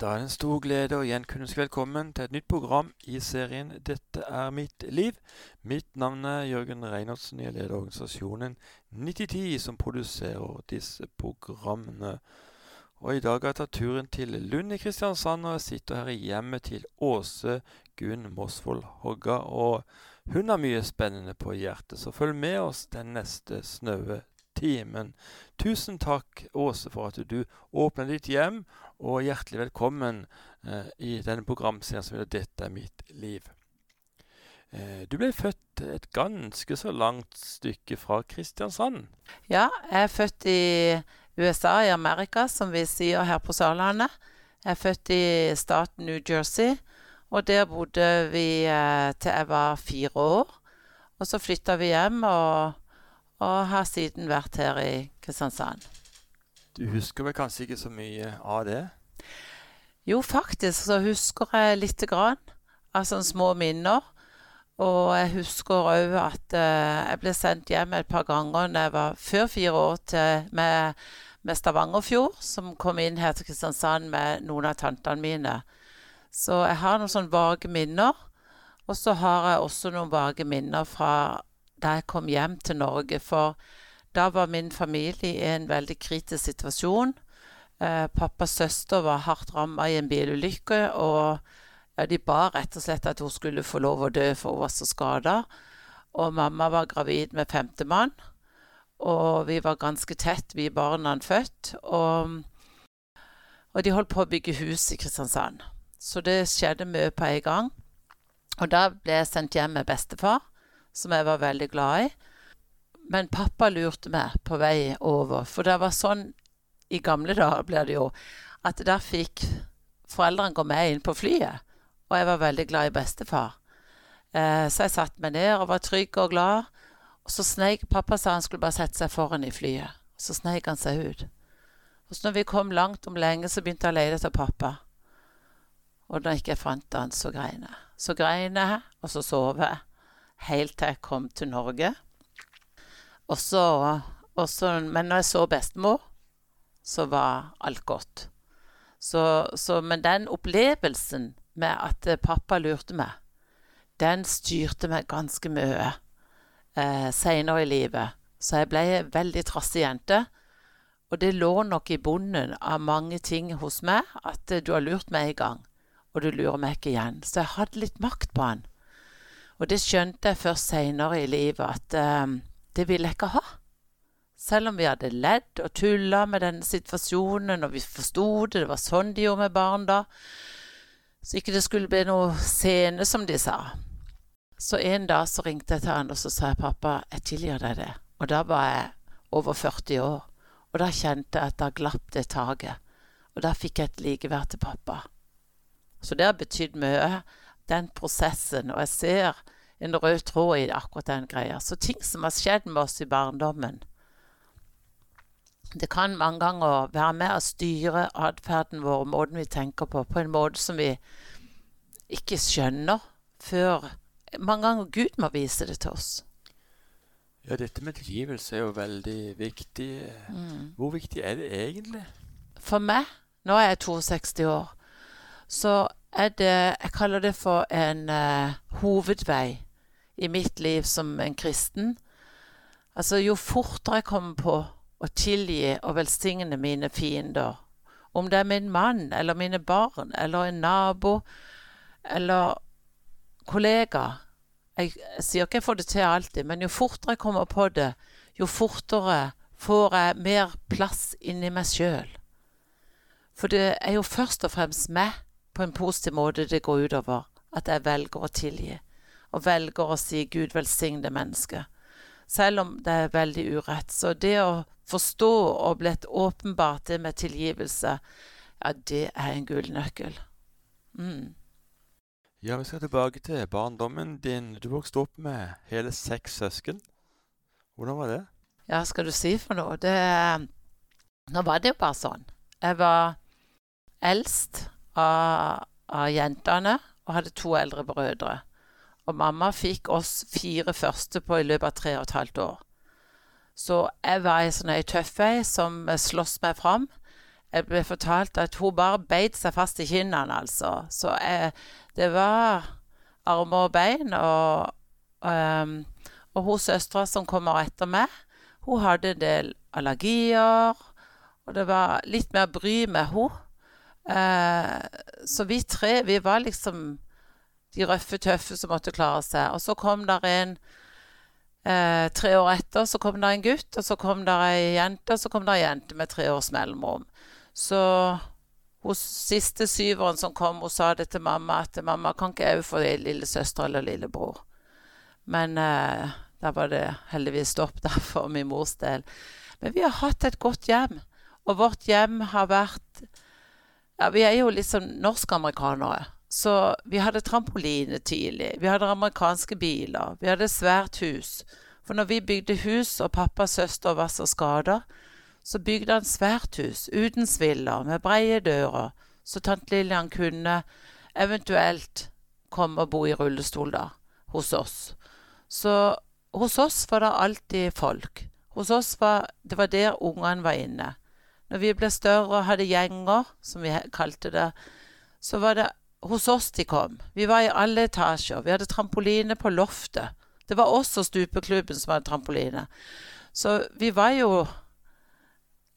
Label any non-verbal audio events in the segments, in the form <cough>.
Da er det en stor glede å igjen kunne ønske velkommen til et nytt program i serien 'Dette er mitt liv'. Mitt navn er Jørgen Reinertsen. Jeg leder organisasjonen 9010, som produserer disse programmene. Og I dag har jeg tatt turen til Lund i Kristiansand, og jeg sitter her i hjemmet til Åse Gunn Mosvold Hogga. Og hun har mye spennende på hjertet, så følg med oss den neste snaue timen. Tusen takk, Åse, for at du åpner ditt hjem, og hjertelig velkommen eh, i denne programserien som heter 'Dette er mitt liv'. Eh, du ble født et ganske så langt stykke fra Kristiansand. Ja, jeg er født i USA, i Amerika, som vi sier her på Sørlandet. Jeg er født i staten New Jersey, og der bodde vi eh, til jeg var fire år. Og så flytta vi hjem, og og har siden vært her i Kristiansand. Du husker vel kanskje ikke så mye av det? Jo, faktisk så husker jeg lite grann sånne små minner. Og jeg husker òg at uh, jeg ble sendt hjem et par ganger når jeg var før fire år til, med, med Stavangerfjord, som kom inn her til Kristiansand med noen av tantene mine. Så jeg har noen sånne vage minner. Og så har jeg også noen vage minner fra da jeg kom hjem til Norge. For da var min familie i en veldig kritisk situasjon. Eh, pappas søster var hardt ramma i en bilulykke, og ja, de ba rett og slett at hun skulle få lov å dø, for hun var så skada. Og mamma var gravid med femtemann, og vi var ganske tett, vi barna født. Og, og de holdt på å bygge hus i Kristiansand. Så det skjedde mye på en gang. Og da ble jeg sendt hjem med bestefar som jeg var veldig glad i. Men pappa lurte meg på vei over, for det var sånn i gamle dager blir det jo, at da fikk foreldrene gå med inn på flyet. Og jeg var veldig glad i bestefar. Eh, så jeg satte meg ned og var trygg og glad. Og så sneik pappa sa han skulle bare sette seg foran i flyet. Så sneik han seg ut. Og så når vi kom langt om lenge, så begynte jeg å lete etter pappa. Og da ikke jeg fant han, så grein jeg. Så grein jeg, og så sov jeg helt til jeg kom til Norge. Og så, men når jeg så bestemor, så var alt godt. Så, så, men den opplevelsen med at pappa lurte meg, den styrte meg ganske mye eh, seinere i livet. Så jeg ble en veldig trassig jente. Og det lå nok i bunnen av mange ting hos meg at du har lurt meg en gang, og du lurer meg ikke igjen. Så jeg hadde litt makt på han. Og det skjønte jeg først seinere i livet at um, det ville jeg ikke ha. Selv om vi hadde ledd og tulla med denne situasjonen, og vi forsto det, det var sånn de gjorde med barn da, så ikke det skulle bli noe scene, som de sa. Så en dag så ringte jeg til han og så sa jeg, pappa, jeg tilgir deg det. Og da var jeg over 40 år. Og da kjente jeg at da glapp det taket. Og da fikk jeg et likeverd til pappa. Så det har betydd mye den prosessen, og jeg ser en rød tråd i akkurat den greia. Så ting som har skjedd med oss i barndommen, det kan mange ganger være med å styre atferden vår og måten vi tenker på, på en måte som vi ikke skjønner før Mange ganger Gud må vise det til oss. Ja, dette med tilgivelse er jo veldig viktig. Mm. Hvor viktig er det egentlig? For meg, nå er jeg 62 år, så er det Jeg kaller det for en uh, hovedvei i mitt liv som en kristen. Altså, jo fortere jeg kommer på å tilgi og velsigne mine fiender, om det er min mann eller mine barn eller en nabo eller kollega jeg, jeg sier ikke jeg får det til alltid, men jo fortere jeg kommer på det, jo fortere får jeg mer plass inni meg sjøl. For det er jo først og fremst meg på en positiv måte det går utover. At jeg velger å tilgi. Og velger å si 'Gud velsigne mennesket'. Selv om det er veldig urett. Så det å forstå og blitt åpenbart det med tilgivelse, ja, det er en gullnøkkel. Mm. Ja, vi skal tilbake til barndommen din. Du vokste opp med hele seks søsken. Hvordan var det? Ja, skal du si for noe? Det Nå var det jo bare sånn. Jeg var eldst av, av jentene og hadde to eldre brødre. Og mamma fikk oss fire første på i løpet av tre og et halvt år. Så jeg var ei sånn ei tøff ei som sloss meg fram. jeg ble fortalt at hun bare beit seg fast i kinnene, altså. Så jeg, det var armer og bein. Og, um, og hun søstera som kommer etter meg, hun hadde en del allergier. Og det var litt mer bry med henne. Uh, så vi tre, vi var liksom de røffe, tøffe som måtte klare seg. Og så kom der en eh, Tre år etter så kom der en gutt, og så kom der ei jente, og så kom der ei jente med tre års mellomrom. Så hos siste syveren som kom, hun sa det til mamma at mamma kan ikke òg få lillesøster eller lillebror. Men eh, da var det heldigvis stopp der for min mors del. Men vi har hatt et godt hjem. Og vårt hjem har vært Ja, vi er jo liksom norskamerikanere. Så vi hadde trampoline tidlig. Vi hadde amerikanske biler. Vi hadde svært hus. For når vi bygde hus, og pappas søster var så skada, så bygde han svært hus uten sviller, med breie dører, så tante Lillian kunne eventuelt komme og bo i rullestol da, hos oss. Så hos oss var det alltid folk. Hos oss var det var der ungene var inne. Når vi ble større og hadde gjenger, som vi kalte det, så var det hos oss de kom. Vi var i alle etasjer. Vi hadde trampoline på loftet. Det var oss og stupeklubben som hadde trampoline. Så vi var jo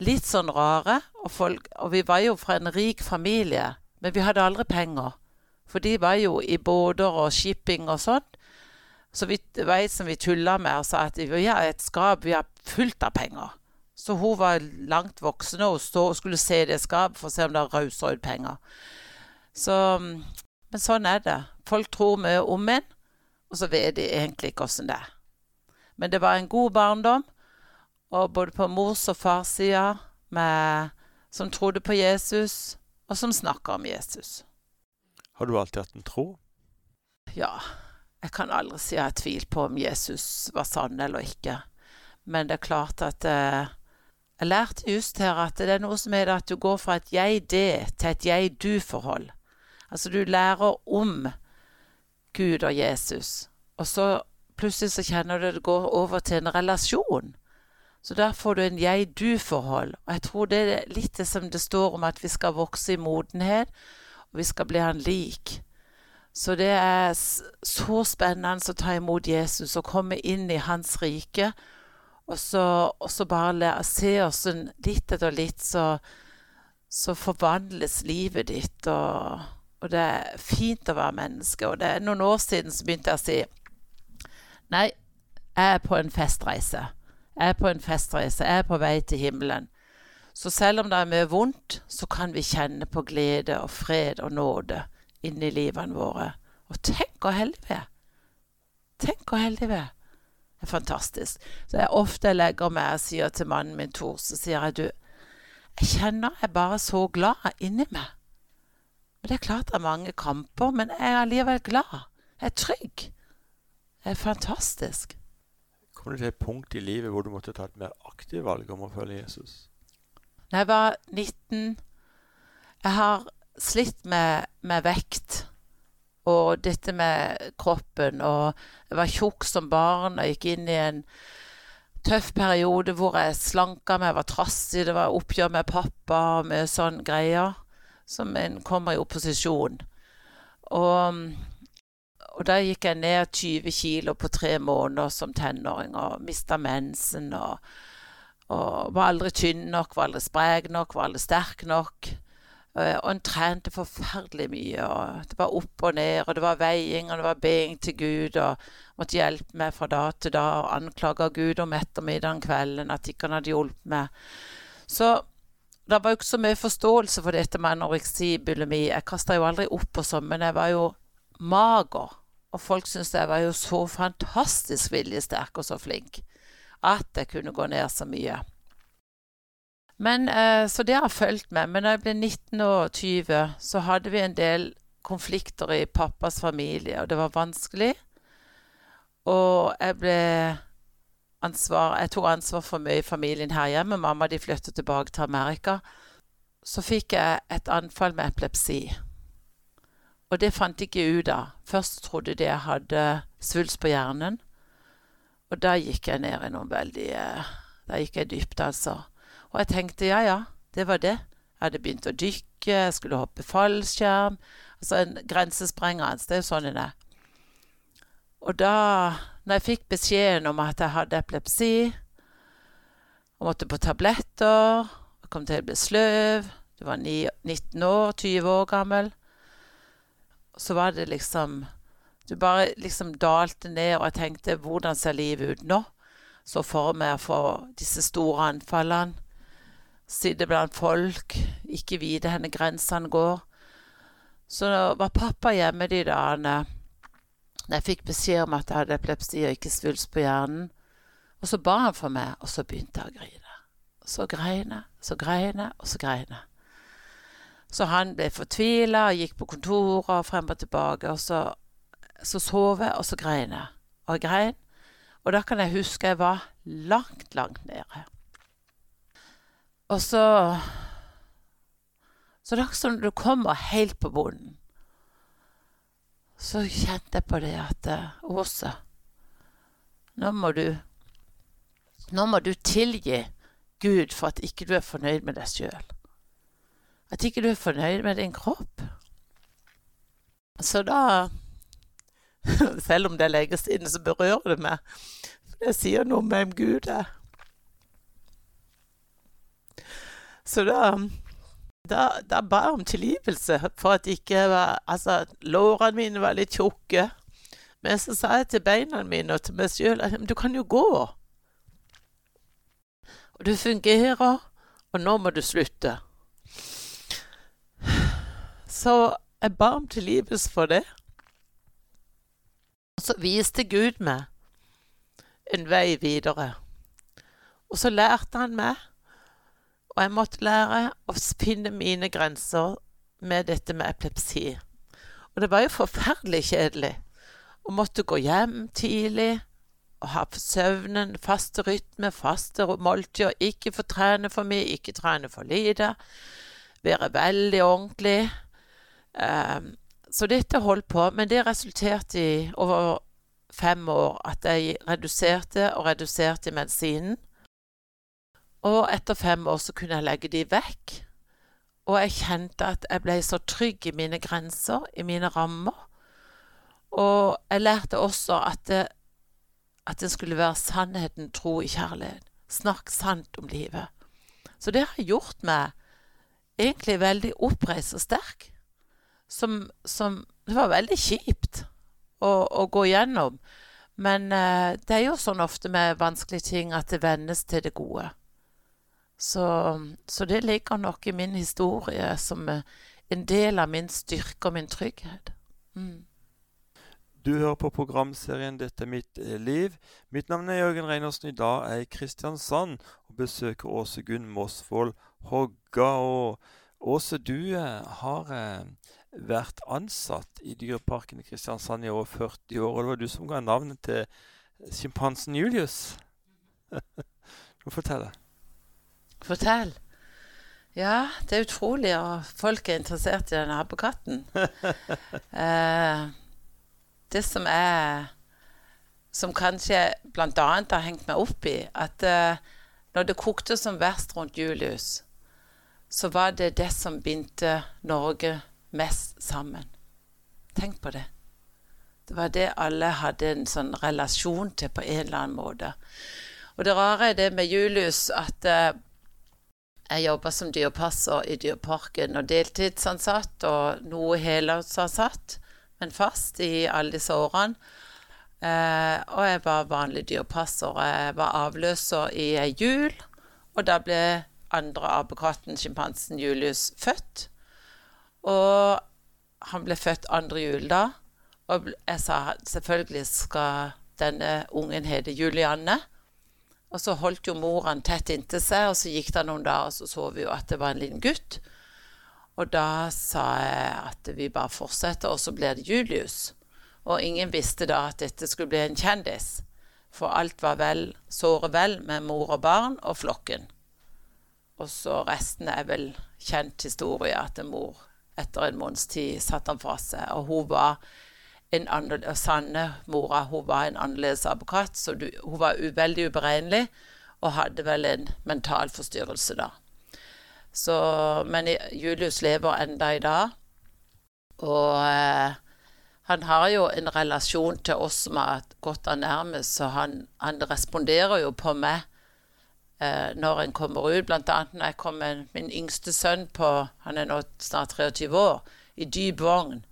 litt sånn rare, og, folk, og vi var jo fra en rik familie. Men vi hadde aldri penger. For de var jo i båter og shipping og sånn. Så vi, ei som vi tulla med og sa at vi har et skap, vi har fullt av penger. Så hun var langt voksen og stå, skulle se det skapet for å se om det rauser ut penger. Så, men sånn er det. Folk tror mye om en, og så vet de egentlig ikke åssen det er. Men det var en god barndom, og både på mors og fars side, som trodde på Jesus, og som snakka om Jesus. Har du alltid hatt en tro? Ja. Jeg kan aldri si jeg har tvilt på om Jesus var sann eller ikke. Men det er klart at eh, Jeg lærte just her at det er noe som er at du går fra et jeg-det til et jeg-du-forhold. Altså, du lærer om Gud og Jesus, og så plutselig så kjenner du det går over til en relasjon. Så der får du en jeg-du-forhold. Og jeg tror det er litt det som det står om at vi skal vokse i modenhet, og vi skal bli han lik. Så det er så spennende å ta imot Jesus og komme inn i hans rike. Og så, og så bare lære, se åssen litt etter litt så, så forvandles livet ditt. og og det er fint å være menneske. Og det er noen år siden så begynte jeg å si Nei, jeg er på en festreise. Jeg er på en festreise. Jeg er på vei til himmelen. Så selv om det er mye vondt, så kan vi kjenne på glede og fred og nåde inni livene våre. Og tenk hvor heldige vi er! Tenk hvor heldige vi er! Det er fantastisk. Så jeg ofte legger meg og sier til mannen min Tor, så sier jeg du, jeg kjenner jeg bare så glad inni meg. Og det er klart det er mange kamper, men jeg er allikevel glad. Jeg er trygg. Det er fantastisk. Kom du til et punkt i livet hvor du måtte ta et mer aktivt valg om å følge Jesus? Da jeg var 19 Jeg har slitt med, med vekt og dette med kroppen. Og jeg var tjukk som barn og gikk inn i en tøff periode hvor jeg slanka meg, var trassig, det var oppgjør med pappa og mye sånn greier som en kommer i opposisjon. Og, og da gikk jeg ned 20 kilo på tre måneder som tenåring og mista mensen. Og, og, var aldri tynn nok, var aldri sprek nok, var aldri sterk nok. Eh, og en trente forferdelig mye. og Det var opp og ned, og det var veiing, og det var being til Gud. Og måtte hjelpe meg fra da til da, og anklage Gud om ettermiddagen kvelden at ikke han hadde hjulpet meg. Så det var jo ikke så mye forståelse for dette med anoreksi, bulimi. Jeg kasta jo aldri opp og sånn, men jeg var jo mager. Og folk syntes jeg var jo så fantastisk viljesterk og så flink at jeg kunne gå ned så mye. Men, eh, så det har fulgt med. Men da jeg ble 19 og 20, så hadde vi en del konflikter i pappas familie, og det var vanskelig. Og jeg ble ansvar Jeg tok ansvar for mye i familien her hjemme. Mamma de flyttet tilbake til Amerika. Så fikk jeg et anfall med epilepsi. Og det fant jeg ikke ut av. Først trodde de jeg hadde svulst på hjernen. Og da gikk jeg ned i noe veldig Da gikk jeg dypt, altså. Og jeg tenkte ja, ja, det var det. Jeg hadde begynt å dykke, jeg skulle hoppe fallskjerm. Altså en grensesprengende. Det er jo sånn en er. Og da, når jeg fikk beskjeden om at jeg hadde epilepsi, og måtte på tabletter, og kom til å bli sløv Du var 19 år, 20 år gammel. Så var det liksom Du bare liksom dalte ned, og jeg tenkte hvordan ser livet ut nå? Så for meg å få disse store anfallene. Sitte blant folk, ikke vite hvor grensene går. Så var pappa hjemme de dagene jeg fikk beskjed om at jeg hadde epilepsi og ikke svulst på hjernen. Og så ba han for meg, og så begynte jeg å grine. Så grein jeg, så grein jeg, og så grein jeg. Så han ble fortvila gikk på kontoret og frem og tilbake. Og så, så sov jeg, og så grein jeg. Og jeg grein. Og da kan jeg huske jeg var langt, langt nede. Og så Så det er som når du kommer helt på bunnen, så kjente jeg på det at Åse, nå må du Nå må du tilgi Gud for at ikke du er fornøyd med deg sjøl. At ikke du er fornøyd med din kropp. Så da <laughs> Selv om det lenge siden, så berører det meg. For det sier noe om hvem Gud er. Så da da, da ba jeg om tilgivelse for at ikke var Altså, lårene mine var litt tjukke. Men så sa jeg til beina mine og til meg sjøl at du kan jo gå. Og du fungerer, og nå må du slutte. Så jeg ba om tilgivelse for det. Og så viste Gud meg en vei videre. Og så lærte han meg og jeg måtte lære å finne mine grenser med dette med epilepsi. Og det var jo forferdelig kjedelig å måtte gå hjem tidlig og ha søvnen, faste rytme, faste måltider, ikke få trene for mye, ikke trene for lite, være veldig ordentlig. Um, så dette holdt på, men det resulterte i over fem år at jeg reduserte og reduserte medisinen. Og etter fem år så kunne jeg legge de vekk. Og jeg kjente at jeg ble så trygg i mine grenser, i mine rammer. Og jeg lærte også at det, at det skulle være sannheten tro i kjærlighet. Snakk sant om livet. Så det har gjort meg egentlig veldig oppreist og sterk. Som, som Det var veldig kjipt å, å gå gjennom. Men eh, det er jo sånn ofte med vanskelige ting at det vendes til det gode. Så, så, det ligger nok i min historie som en del av min styrke og min trygghet. Mm. Du hører på programserien 'Dette er mitt eh, liv'. Mitt navn er Jørgen Reinersen. I dag er jeg i Kristiansand og besøker Åse Gunn Mosvold Hogga. Og Åse, du eh, har eh, vært ansatt i Dyreparken i Kristiansand i over 40 år. Og det var du som ga navnet til sjimpansen Julius. <laughs> Du må fortelle. Fortell. Ja, det er utrolig og folk er interessert i denne abbekatten. <laughs> eh, det som er Som kanskje bl.a. har hengt meg opp i, at eh, når det kokte som verst rundt Julius, så var det det som bindte Norge mest sammen. Tenk på det. Det var det alle hadde en sånn relasjon til på en eller annen måte. Og det rare er det med Julius at eh, jeg jobba som dyrepasser i Dyreparken og deltidsansatt og noe helårsansatt, men fast i alle disse årene. Eh, og jeg var vanlig dyrepasser. Jeg var avløser i ei jul, og da ble andre apekatten, sjimpansen Julius, født. Og han ble født andre jul da. Og jeg sa selvfølgelig skal denne ungen hete Julianne. Og så holdt jo mor han tett inntil seg, og så gikk det noen dager, og så så vi jo at det var en liten gutt. Og da sa jeg at vi bare fortsetter, og så blir det Julius. Og ingen visste da at dette skulle bli en kjendis. For alt var vel, såre vel med mor og barn og flokken. Og så resten er vel kjent historie at mor etter en måneds tid satte han fra seg. Og hun var en Sanne, mora, hun var en annerledes advokat, så du, hun var veldig uberegnelig og hadde vel en mental forstyrrelse da. Så, men Julius lever enda i dag. Og eh, han har jo en relasjon til oss som har gått han nærmest, så han, han, responderer jo på meg eh, når en kommer ut. Blant annet når jeg kom med min yngste sønn på Han er nå snart 23 år, i dyp vogn.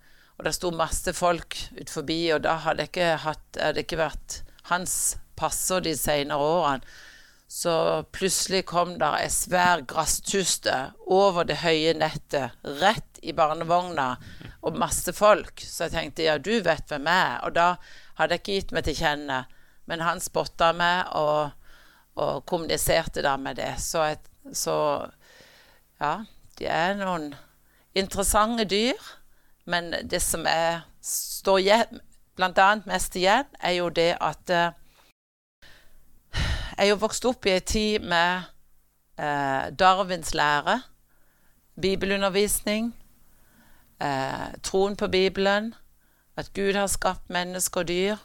Og det sto masse folk ut forbi, og da hadde det ikke, hatt, hadde ikke vært hans passer de senere årene. Så plutselig kom der ei svær gresstuste over det høye nettet, rett i barnevogna, og masse folk. Så jeg tenkte ja, du vet hvem jeg er. Og da hadde jeg ikke gitt meg til kjenne. Men han spotta meg og, og kommuniserte da med det. Så, jeg, så ja, de er noen interessante dyr. Men det som er, står bl.a. mest igjen, er jo det at eh, jeg er jo vokst opp i ei tid med eh, Darwins lære, bibelundervisning, eh, troen på Bibelen, at Gud har skapt mennesker og dyr.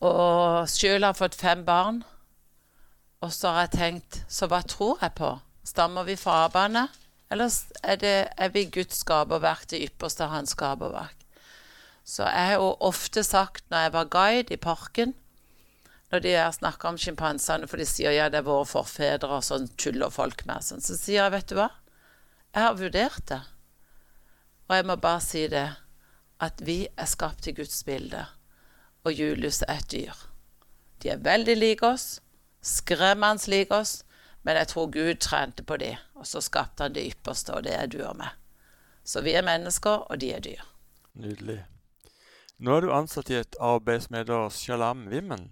Og sjøl har fått fem barn. Og så har jeg tenkt Så hva tror jeg på? Stammer vi fra apene? Eller er, det, er vi Guds skaperverk, det ypperste av hans skaperverk? Så jeg har jo ofte sagt når jeg var guide i parken når de har snakka om sjimpansene, for de sier ja, det er våre forfedre, og sånn tuller folk med, sånn. så sier jeg, vet du hva, jeg har vurdert det. Og jeg må bare si det, at vi er skapt i Guds bilde, og Julius er et dyr. De er veldig like oss, skremmende like oss, men jeg tror Gud trente på dem, og så skapte han det ypperste, og det er du og meg. Så vi er mennesker, og de er dyr. Nydelig. Nå er du ansatt i et arbeid som heter Shalom Women.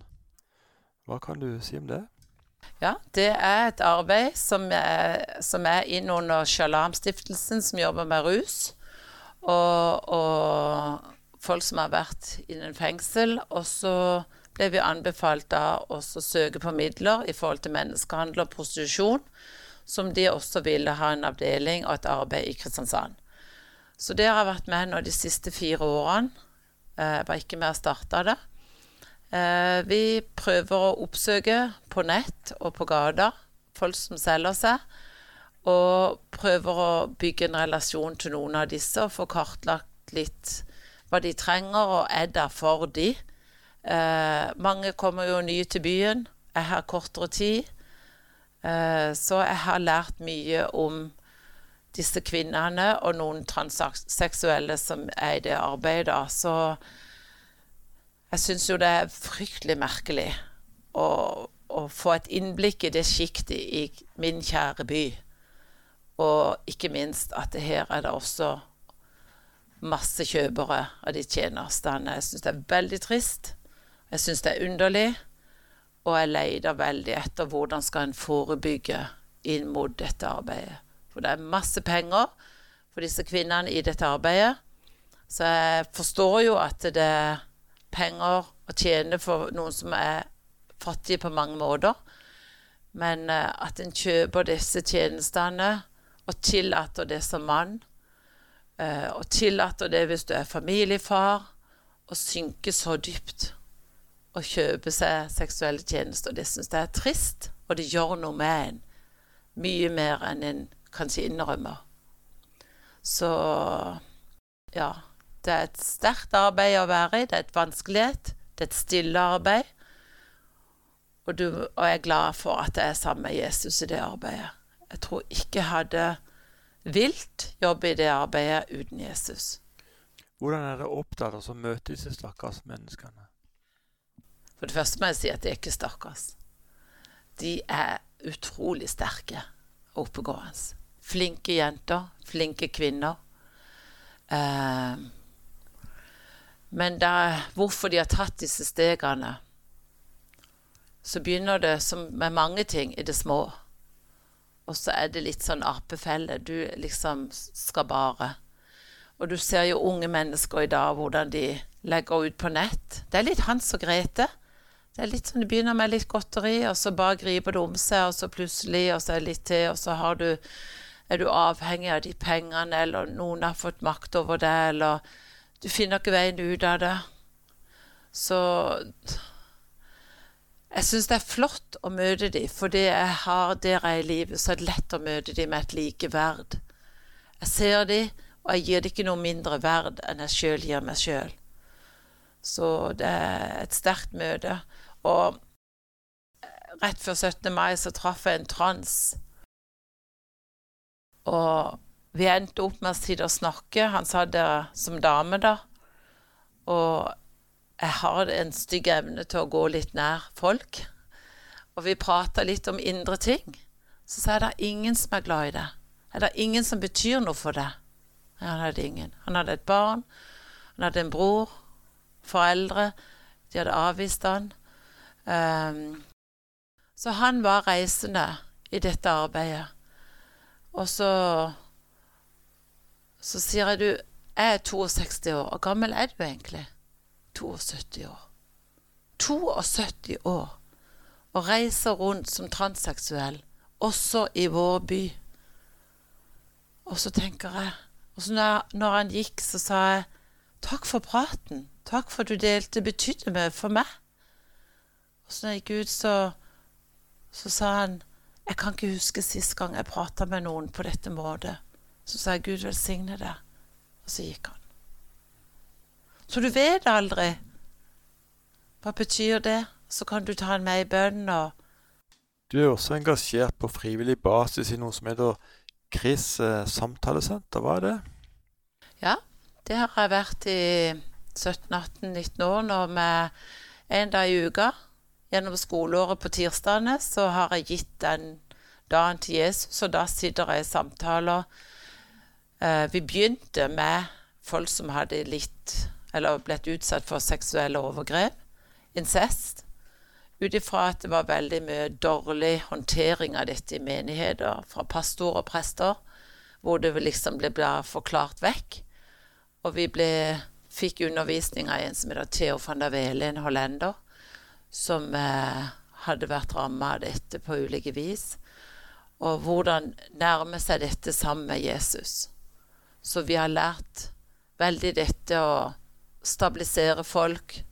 Hva kan du si om det? Ja, det er et arbeid som er, som er inn under Sjalam-stiftelsen, som jobber med rus. Og, og folk som har vært innen fengsel. Og så ble vi anbefalt da å søke på midler i forhold til menneskehandel og prostitusjon, som de også ville ha en avdeling og et arbeid i Kristiansand. Så det har jeg vært med nå de siste fire årene. Jeg var ikke med og starta det. Eh, vi prøver å oppsøke på nett og på gata folk som selger seg, og prøver å bygge en relasjon til noen av disse og få kartlagt litt hva de trenger, og er der for de. Eh, mange kommer jo nye til byen, Jeg har kortere tid. Eh, så jeg har lært mye om disse kvinnene og noen transseksuelle som er i det arbeidet. Så jeg syns jo det er fryktelig merkelig å, å få et innblikk i det sjiktet i min kjære by. Og ikke minst at her er det også masse kjøpere av de tjenestene. Jeg syns det er veldig trist. Jeg syns det er underlig. Og jeg leter veldig etter hvordan skal en forebygge inn mot dette arbeidet. For det er masse penger for disse kvinnene i dette arbeidet. Så jeg forstår jo at det er penger å tjene for noen som er fattige på mange måter. Men uh, at en kjøper disse tjenestene og tillater det som mann, uh, og tillater det hvis du er familiefar, å synke så dypt og kjøpe seg seksuelle tjenester, det syns jeg er trist, og det gjør noe med en. Mye mer enn en kanskje innrømmer. Så ja. Det er et sterkt arbeid å være i. Det er et vanskelighet. Det er et stille arbeid. Og, du, og jeg er glad for at jeg er sammen med Jesus i det arbeidet. Jeg tror ikke jeg hadde vilt jobbe i det arbeidet uten Jesus. Hvordan er det opptatt å møte disse stakkars menneskene? For det første må jeg si at de er ikke stakkars. De er utrolig sterke og oppegående. Flinke jenter, flinke kvinner. Eh, men da, hvorfor de har tatt disse stegene, så begynner det som med mange ting i det små. Og så er det litt sånn apefelle. Du liksom skal bare. Og du ser jo unge mennesker i dag, hvordan de legger ut på nett. Det er litt Hans og Grete. Det er litt sånn, det begynner med litt godteri, og så bare griper det om seg, og så plutselig, og så er det litt til, og så har du, er du avhengig av de pengene, eller noen har fått makt over det, eller du finner ikke veien ut av det. Så jeg syns det er flott å møte dem, fordi jeg har der jeg er i livet, så er det lett å møte dem med et likeverd. Jeg ser dem, og jeg gir dem ikke noe mindre verd enn jeg sjøl gir meg sjøl. Så det er et sterkt møte. Og rett før 17. mai så traff jeg en trans. Og vi endte opp med å sitte og snakke. Han sa det som dame, da. Og jeg har en stygg evne til å gå litt nær folk. Og vi prata litt om indre ting. Så sa jeg det er ingen som er glad i det. Er det ingen som betyr noe for det? Han hadde ingen. Han hadde et barn. Han hadde en bror. Foreldre. De hadde avvist han. Um, så han var reisende i dette arbeidet. Og så Så sier jeg, du, jeg er 62 år. Hvor gammel er du egentlig? 72 år. 72 år. Og reiser rundt som transseksuell, også i vår by. Og så tenker jeg Og så når, når han gikk, så sa jeg takk for praten. Takk for at du delte. Betydde mye for meg. Og så når jeg gikk ut, så, så sa han Jeg kan ikke huske sist gang jeg prata med noen på dette måtet. Så sa jeg Gud velsigne deg. Og så gikk han. Så du vet aldri. Hva betyr det? Så kan du ta han med i bønn og Du er også engasjert på frivillig basis i noe som heter KRIS eh, samtalesenter. Hva er det? Ja, det har jeg vært i 17-18-19 år nå med en dag i uka. Gjennom skoleåret på tirsdagene så har jeg gitt den dagen til Jesus, og da sitter jeg i samtaler. Eh, vi begynte med folk som hadde litt eller blitt utsatt for seksuelle overgrep, incest, ut ifra at det var veldig mye dårlig håndtering av dette i menigheter fra pastorer og prester, hvor det liksom ble forklart vekk. Og vi ble, fikk undervisning av en som heter Theo van der Vele, en hollender, som eh, hadde vært ramma av dette på ulike vis. Og hvordan nærme seg dette sammen med Jesus. Så vi har lært veldig dette å stabilisere folk,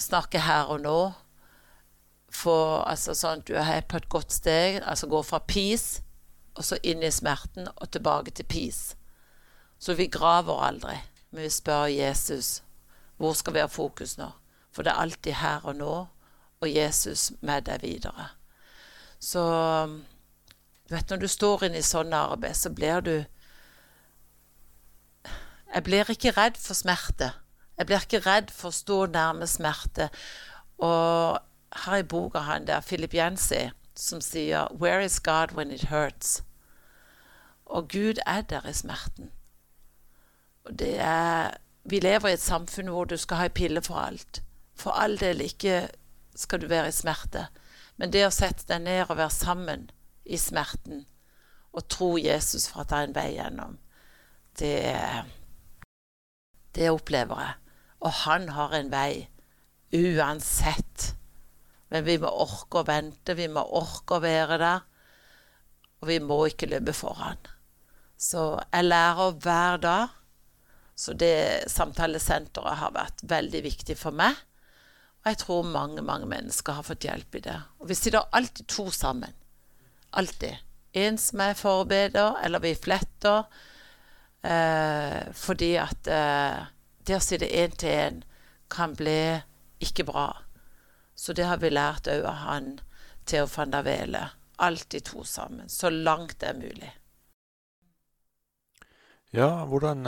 snakke her og nå. Få altså sånn at du er på et godt steg, altså gå fra peace og så inn i smerten og tilbake til peace. Så vi graver aldri, men vi spør Jesus hvor skal vi ha fokus nå? For det er alltid her og nå, og Jesus med deg videre. Så du vet, når du står inne i sånn arbeid, så blir du Jeg blir ikke redd for smerte. Jeg blir ikke redd for å stå nærme smerte. Og her i boka han der, Philip Jensi, som sier 'Where is God when it hurts?' Og Gud er der i smerten. Og det er Vi lever i et samfunn hvor du skal ha ei pille for alt. For all del ikke skal du være i smerte. Men det å sette deg ned og være sammen i smerten og tro Jesus for at det er en vei gjennom, det, det opplever jeg. Og han har en vei uansett. Men vi må orke å vente, vi må orke å være der. Og vi må ikke løpe foran. Så jeg lærer hver dag. Så det samtalesenteret har vært veldig viktig for meg. Og jeg tror mange, mange mennesker har fått hjelp i det. Og vi sitter alltid to sammen. Alltid. En som er forbeder, eller vi fletter. Eh, fordi at eh, det å sitte én til én kan bli ikke bra. Så det har vi lært òg av han Theo van der Vele. Alltid to sammen, så langt det er mulig. Ja, hvordan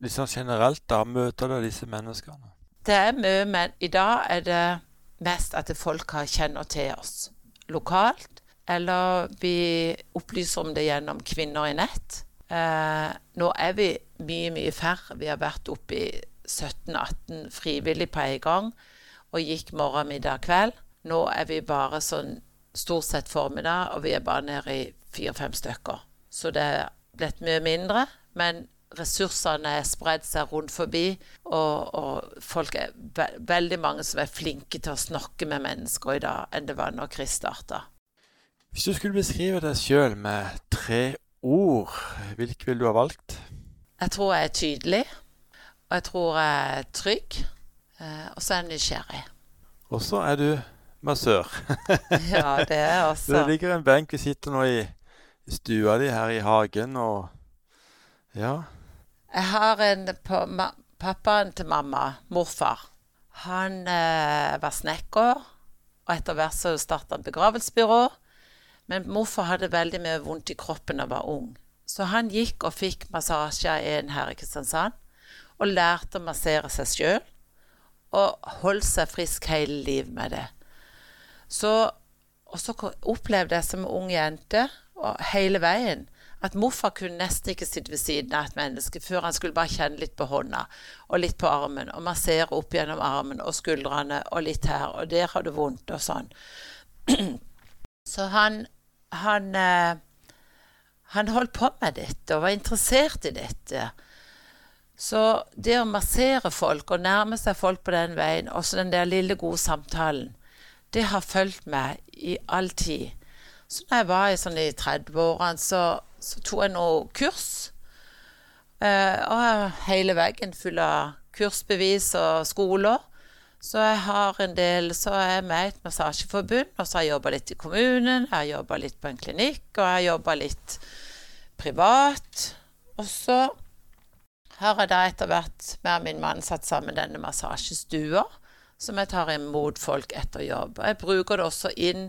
liksom generelt da møter du disse menneskene? Det er mye, men i dag er det mest at folk kjenner til oss lokalt. Eller vi opplyser om det gjennom Kvinner i nett. Eh, nå er vi mye, mye færre. Vi har vært oppe i 17-18 frivillig på en gang og gikk morgen, middag, kveld. Nå er vi bare sånn stort sett formiddag, og vi er bare nede i fire-fem stykker. Så det er blitt mye mindre, men ressursene er spredd seg rundt forbi, og, og folk er ve veldig mange som er flinke til å snakke med mennesker i dag, enn det var når Chris starta. Hvis du skulle beskrive deg sjøl med tre ord, hvilke vil du ha valgt? Jeg tror jeg er tydelig, og jeg tror jeg er trygg, eh, og så er jeg nysgjerrig. Og så er du massør. <laughs> Ja, det er <laughs> også. det ligger en benk. Vi sitter nå i i stua di her i hagen, og ja. Jeg har en på Pappaen til mamma, morfar, han eh, var snekker. Og etter hvert så starta han begravelsesbyrå. Men morfar hadde veldig mye vondt i kroppen da han var ung. Så han gikk og fikk massasje av en her i Kristiansand. Og lærte å massere seg sjøl. Og holdt seg frisk hele livet med det. Så, og så opplevde jeg som ung jente hele veien at morfar kunne nesten ikke sitte ved siden av et menneske før han skulle bare kjenne litt på hånda og litt på armen og massere opp gjennom armen og skuldrene og litt her, og der har du vondt og sånn. <clears throat> Så han han, eh, han holdt på med dette og var interessert i dette. Så det å massere folk og nærme seg folk på den veien, også den der lille, gode samtalen, det har fulgt meg i all tid. Så når jeg var i, sånn i 30-årene, så, så tok jeg noe kurs. Eh, og hele veggen full av kursbevis og skoler. Så jeg har en del, så er jeg med i et massasjeforbund, og så har jeg jobba litt i kommunen, jeg har jobba litt på en klinikk, og jeg har jobba litt privat. Og så har jeg da etter hvert med min mann satt sammen denne massasjestua, som jeg tar imot folk etter jobb. Jeg bruker det også inn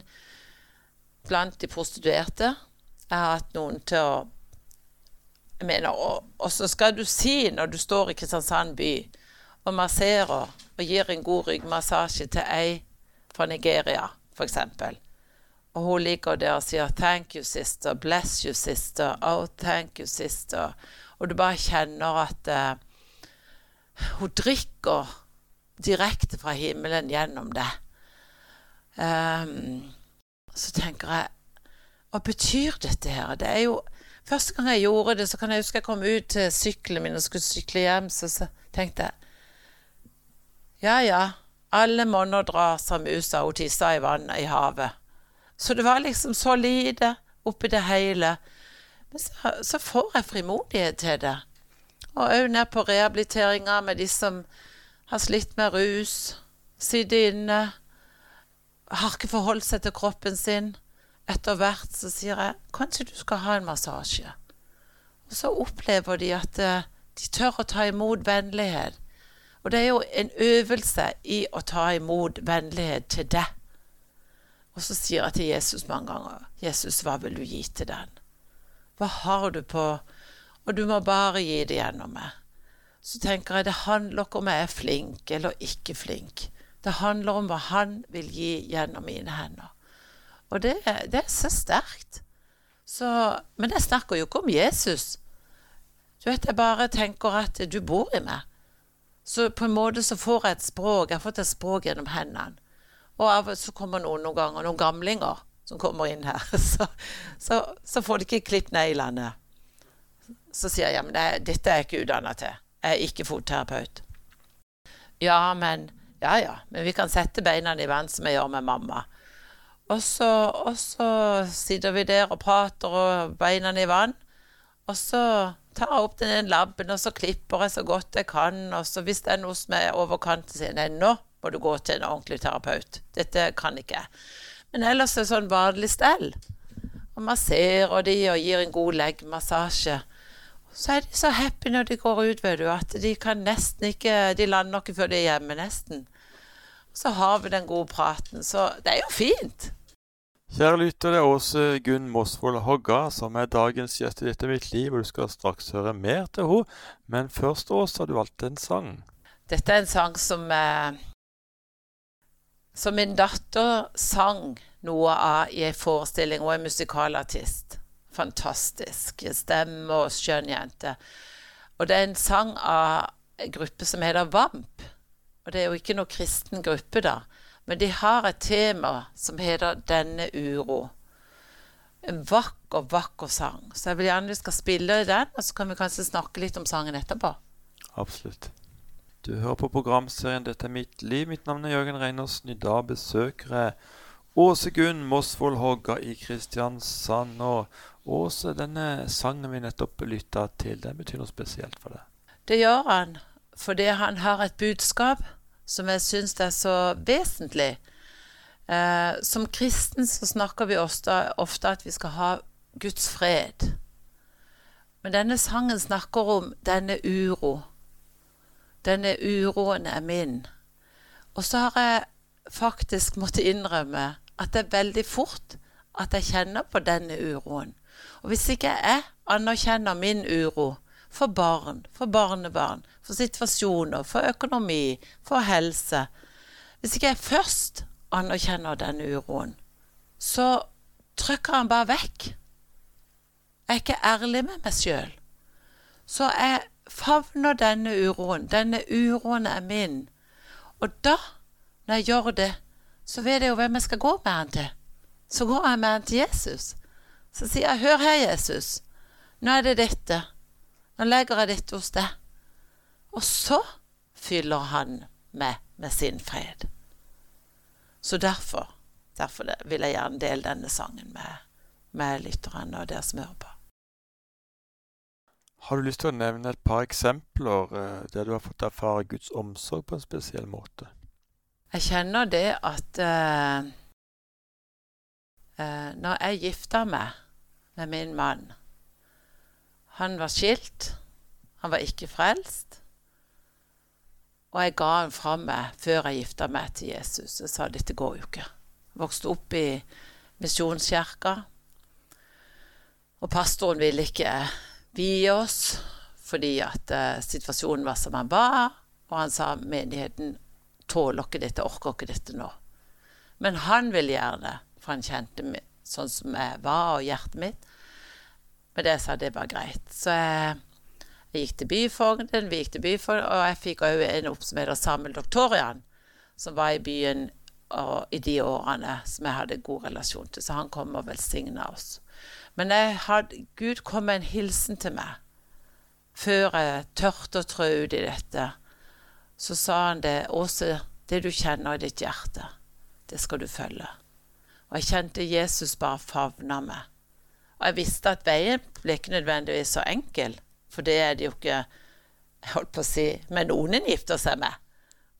blant de prostituerte. Jeg har hatt noen til å jeg mener, og, og så skal du si når du står i Kristiansand by og masserer og gir en god ryggmassasje til ei fra Nigeria, f.eks. Og hun ligger der og sier 'thank you, sister', 'bless you, sister', 'oh, thank you, sister'. Og du bare kjenner at uh, hun drikker direkte fra himmelen gjennom det. Um, så tenker jeg Hva betyr dette her? Det er jo Første gang jeg gjorde det, så kan jeg huske jeg kom ut til sykkelen min og skulle sykle hjem, så, så tenkte jeg Ja, ja, alle monner drar som musa og tissa i vannet i havet. Så det var liksom så lite oppi det hele. Men så, så får jeg frimodighet til det. Og òg ned på rehabiliteringa med de som har slitt med rus, sitter inne, har ikke forholdt seg til kroppen sin. Etter hvert så sier jeg kanskje du skal ha en massasje. Og så opplever de at eh, de tør å ta imot vennlighet. Og det er jo en øvelse i å ta imot vennlighet til deg. Og så sier jeg til Jesus mange ganger, 'Jesus, hva vil du gi til den?' Hva har du på Og du må bare gi det gjennom meg. Så tenker jeg det handler ikke om jeg er flink eller ikke flink. Det handler om hva han vil gi gjennom mine hender. Og det, det er så sterkt. Så, men jeg snakker jo ikke om Jesus. Du vet, jeg bare tenker at du bor i meg. Så på en måte så får jeg et språk. Jeg har fått et språk gjennom hendene. Og av så kommer noen noen ganger, noen gamlinger som kommer inn her. <laughs> Så, så, så får de ikke klippet neglene. Så sier jeg ja, men det, dette er jeg ikke utdanna til. Jeg er ikke fotterapeut. Ja, men Ja, ja, men vi kan sette beina i vann som jeg gjør med mamma. Og så, og så sitter vi der og prater og beina i vann. Og så tar jeg opp den labben, og så klipper jeg så godt jeg kan. Og så hvis det er noe som er over kanten, sier jeg nå må du gå til en ordentlig terapeut. Dette kan ikke jeg. Men ellers er det sånn vanlig stell. Og masserer de og gir en god leggmassasje. Så er de så happy når de går ut, vet du, at de kan nesten ikke De lander ikke før de er hjemme, nesten. Så har vi den gode praten. Så det er jo fint. Kjære lytter, det er Åse Gunn Mosvold Hogga som er dagens gjest i Dette mitt liv, og du skal straks høre mer til henne. Men først, Åse, har du valgt en sang. Dette er en sang som eh, Som min datter sang noe av i en forestilling. Hun er musikalartist. Fantastisk stemme og skjønn jente. Og det er en sang av en gruppe som heter Vamp. Og det er jo ikke noe kristen gruppe, da. Men de har et tema som heter 'Denne uro'. En vakker, vakker sang. Så jeg vil gjerne vi skal spille den, og så kan vi kanskje snakke litt om sangen etterpå. Absolutt. Du hører på programserien 'Dette er mitt liv'. Mitt navn er Jørgen Reinersen. I dag besøker jeg Åse Gunn Mosvold Hogga i Kristiansand. Og Åse, denne sangen vi nettopp lytta til, den betyr noe spesielt for deg? Det gjør han fordi han har et budskap som jeg syns er så vesentlig. Eh, som kristen så snakker vi ofte, ofte at vi skal ha Guds fred. Men denne sangen snakker om denne uro. Denne uroen er min. Og så har jeg faktisk måttet innrømme at det er veldig fort at jeg kjenner på denne uroen. Og hvis ikke jeg anerkjenner min uro for barn, for barnebarn, for situasjoner, for økonomi, for helse Hvis ikke jeg først anerkjenner denne uroen, så trykker han bare vekk. Jeg er ikke ærlig med meg sjøl. Så jeg favner denne uroen. Denne uroen er min. Og da, når jeg gjør det, så vet jeg jo hvem jeg skal gå med han til. Så går jeg med han til Jesus. Så sier jeg, 'Hør her, Jesus. Nå er det dette. Nå legger jeg dette hos deg.' Og så fyller han meg med sin fred. Så derfor, derfor vil jeg gjerne dele denne sangen med, med lytterne og dere som hører på. Har du lyst til å nevne et par eksempler eh, der du har fått erfare Guds omsorg på en spesiell måte? Jeg kjenner det at uh, uh, når jeg gifta meg med min mann Han var skilt, han var ikke frelst. Og jeg ga han fra meg før jeg gifta meg til Jesus. Jeg sa dette går jo ikke. Jeg Vokste opp i misjonskirka. Og pastoren ville ikke vie oss fordi at uh, situasjonen var som han var. Og han sa menigheten tåler ikke dette, orker ikke dette nå. Men han ville gjerne, for han kjente meg sånn som jeg var, og hjertet mitt. Men det sa det var greit. Så jeg, jeg gikk til byfogden, vi gikk til byfogden, og jeg fikk òg en opp som heter Samuel Doktorian, som var i byen i de årene som jeg hadde god relasjon til. Så han kom og velsigna oss. Men hadde, Gud kom med en hilsen til meg før jeg tørte å trå ut i dette. Så sa han det, Åse, det du kjenner i ditt hjerte, det skal du følge. Og jeg kjente Jesus bare favna meg. Og jeg visste at veien ble ikke nødvendigvis så enkel, for det er det jo ikke jeg holdt på å si, men noen gifter seg med.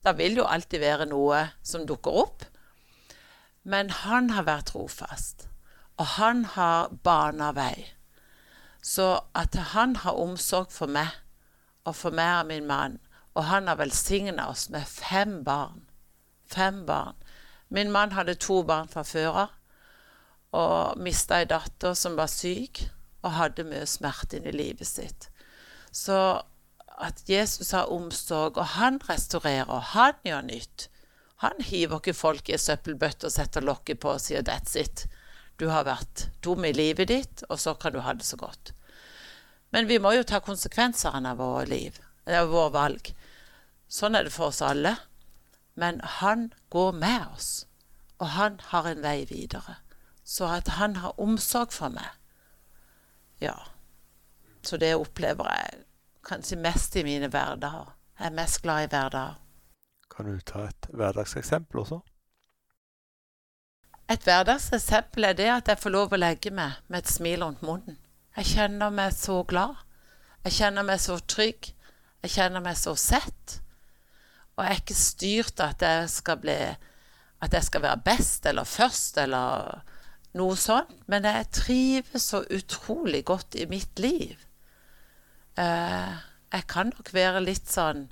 Da vil jo alltid være noe som dukker opp. Men han har vært trofast. Og han har bana vei. Så at han har omsorg for meg, og for meg og min mann, og han har velsigna oss med fem barn. Fem barn. Min mann hadde to barn fra før av, og mista ei datter som var syk, og hadde mye smerte inni livet sitt. Så at Jesus har omsorg, og han restaurerer, han gjør nytt. Han hiver ikke folk i søppelbøtte og setter lokket på og sier 'that's it'. Du har vært dum i livet ditt, og så kan du ha det så godt. Men vi må jo ta konsekvensene av våre liv, av våre valg. Sånn er det for oss alle. Men han går med oss, og han har en vei videre. Så at han har omsorg for meg Ja. Så det opplever jeg kanskje mest i mine hverdager. Jeg er mest glad i hverdager. Kan du ta et hverdagseksempel også? Et hverdagseksempel er det at jeg får lov å legge meg med et smil rundt munnen. Jeg kjenner meg så glad. Jeg kjenner meg så trygg. Jeg kjenner meg så sett. Og jeg er ikke styrt av at jeg skal bli At jeg skal være best eller først eller noe sånt. Men jeg trives så utrolig godt i mitt liv. Eh, jeg kan nok være litt sånn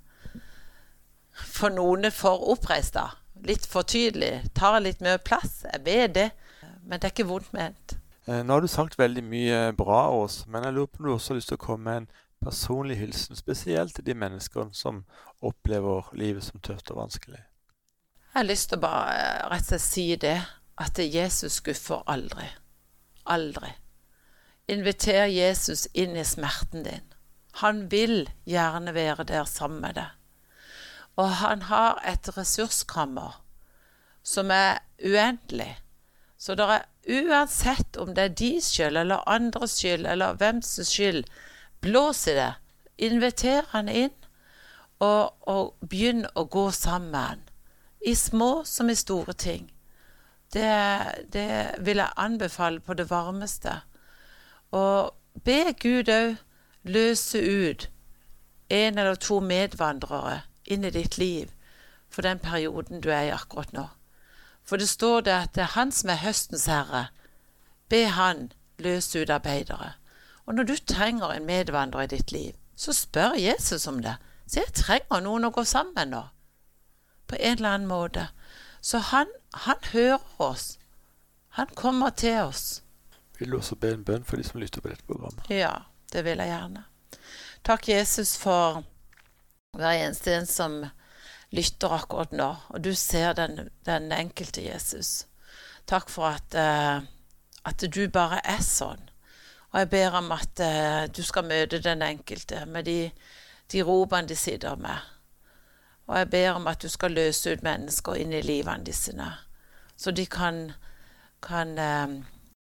For noen for oppreist, da litt for tydelig. Tar litt mye plass. Jeg vet det. Men det er ikke vondt ment. Eh, nå har du sagt veldig mye bra, Ås, men jeg lurer på om du også har lyst til å komme med en personlig hilsen, spesielt til de menneskene som opplever livet som tøft og vanskelig. Jeg har lyst til å bare eh, rett og slett si det, at Jesus skuffer aldri. Aldri. Inviter Jesus inn i smerten din. Han vil gjerne være der sammen med deg. Og han har et ressurskammer som er uendelig. Så det er uansett om det er deres skyld eller andres skyld eller hvems skyld, blås i det. Inviter han inn, og, og begynn å gå sammen. I små som i store ting. Det, det vil jeg anbefale på det varmeste. Og be Gud òg løse ut en eller to medvandrere inn i ditt liv for den perioden du er i akkurat nå. For det står det at det er Han som er høstens herre. Be Han løse ut arbeidere. Og når du trenger en medvandrer i ditt liv, så spør Jesus om det. Så jeg trenger noen å gå sammen med nå. På en eller annen måte. Så han, han hører oss. Han kommer til oss. Vil du også be en bønn for de som lytter på dette programmet? Ja, det vil jeg gjerne. Takk, Jesus, for hver eneste en som lytter akkurat nå, og du ser den, den enkelte Jesus. Takk for at, uh, at, du bare er sånn. Og jeg ber om at uh, du skal møte den enkelte med de, de ropene de sitter med. Og jeg ber om at du skal løse ut mennesker inn i livene disse, så de kan, kan eh,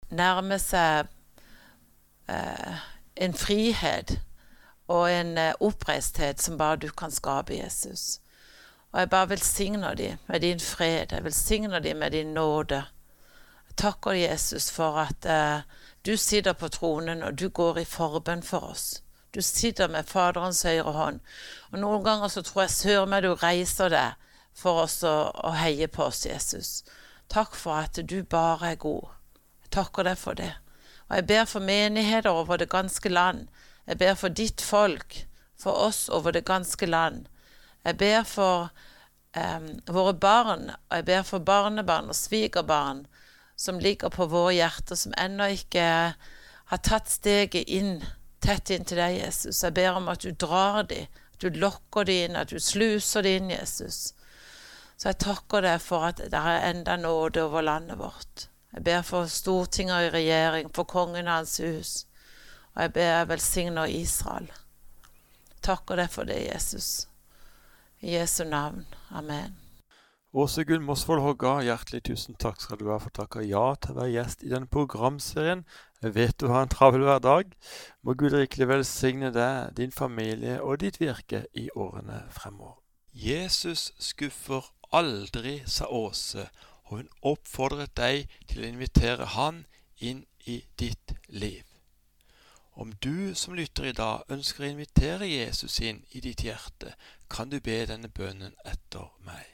nærme seg en frihet og en oppreisthet som bare du kan skape, Jesus. Og jeg bare velsigner dem med din fred. Jeg velsigner dem med din nåde. Jeg takker Jesus for at eh, du sitter på tronen, og du går i forbønn for oss. Du sitter med Faderens høyre hånd. Og noen ganger så tror jeg søren meg du reiser deg for oss å, å heie på oss, Jesus. Takk for at du bare er god. Jeg takker deg for det. Og jeg ber for menigheter over det ganske land. Jeg ber for ditt folk, for oss over det ganske land. Jeg ber for eh, våre barn, og jeg ber for barnebarn og svigerbarn som ligger på våre hjerter, som ennå ikke har tatt steget inn, tett inn til deg, Jesus. Jeg ber om at du drar dem, at du lokker dem inn, at du sluser dem inn, Jesus. Så jeg takker deg for at det er enda nåde over landet vårt. Jeg ber for Stortinget i regjering, for kongen og hans hus. Og jeg ber jeg velsigner Israel. Takker deg for det, Jesus. I Jesu navn. Amen. Åse Gunn Mosvold Hogga, hjertelig tusen takk skal du ha for takka ja til å være gjest i denne programserien. Vet du har en travel hverdag. Må Gud rikelig velsigne deg, din familie og ditt virke i årene fremover. Jesus skuffer aldri, sa Åse, og hun oppfordret deg til å invitere han inn i ditt liv. Om du som lytter i dag ønsker å invitere Jesus inn i ditt hjerte, kan du be denne bønnen etter meg.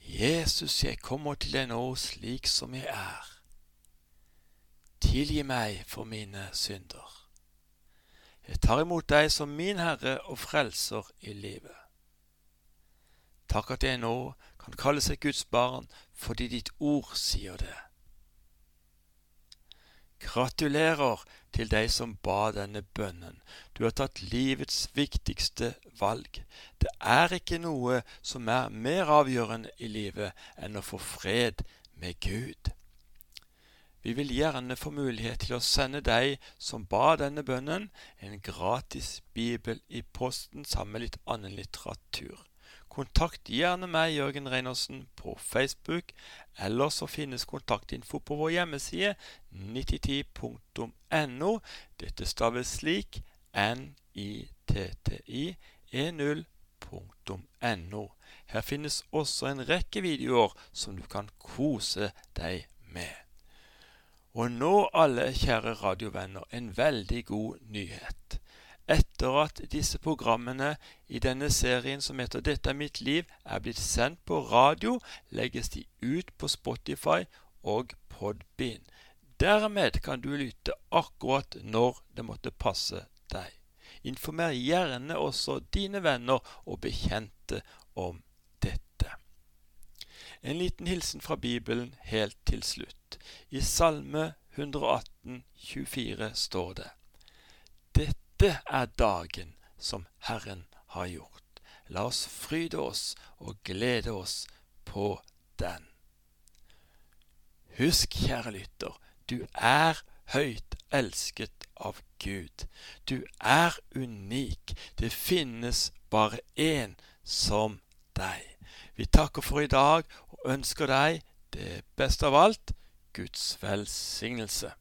Jesus, jeg kommer til deg nå slik som jeg er. Tilgi meg for mine synder. Jeg tar imot deg som min Herre og Frelser i livet. Takk at jeg nå kan kalle seg Guds barn fordi ditt ord sier det. Gratulerer til deg som ba denne bønnen. Du har tatt livets viktigste valg. Det er ikke noe som er mer avgjørende i livet enn å få fred med Gud. Vi vil gjerne få mulighet til å sende deg som ba denne bønnen, en gratis bibel i posten sammen med litt annen litteratur. Kontakt gjerne meg, Jørgen Reinersen, på Facebook, eller så finnes kontaktinfo på vår hjemmeside 9010.no. Dette staves slik nitti10.no. Her finnes også en rekke videoer som du kan kose deg med. Og nå, alle kjære radiovenner, en veldig god nyhet. Etter at disse programmene i denne serien som heter Dette er mitt liv, er blitt sendt på radio, legges de ut på Spotify og Podbean. Dermed kan du lytte akkurat når det måtte passe deg. Informer gjerne også dine venner og bekjente om. En liten hilsen fra Bibelen helt til slutt. I Salme 118, 24 står det Dette er dagen som Herren har gjort. La oss fryde oss og glede oss på den. Husk, kjære lytter, du er høyt elsket av Gud. Du er unik. Det finnes bare én som deg. Vi takker for i dag og ønsker deg det beste av alt Guds velsignelse.